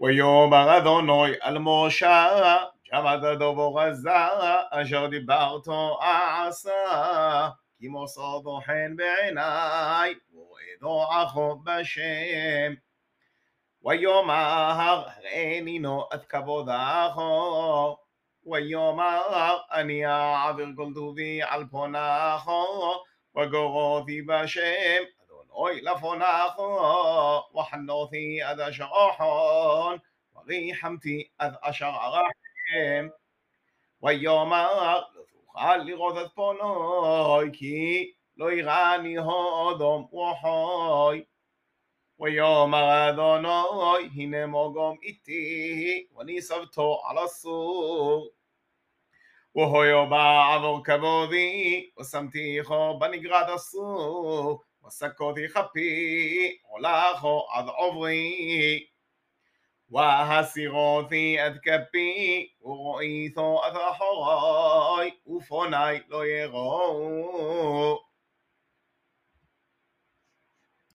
ויאמר אדוני על משה שמעת דבור עזה אשר דיברתו עשה כי מוסדו חן בעיניי ורעדו עכו בשם ויאמר ראנינו עד כבוד אחו ויאמר אני אעביר כל טובי על פונחו וגורותי בשם أيلفنا خو وحنوثي أذ أشعحون وغيحمتي أذ أشعرحهم ويوم خالي غوثت بونوي كي לא יראני הודום וחוי. ויאמר אדוני הנה מוגום איתי וניסבתו על הסור. והויו בעבור כבודי ושמתיכו בנגרת הסור وسكوتي خبي علاخو عض عضي وهسيغوثي أذكبي وغيثو أثحغاي وفناي لو يغو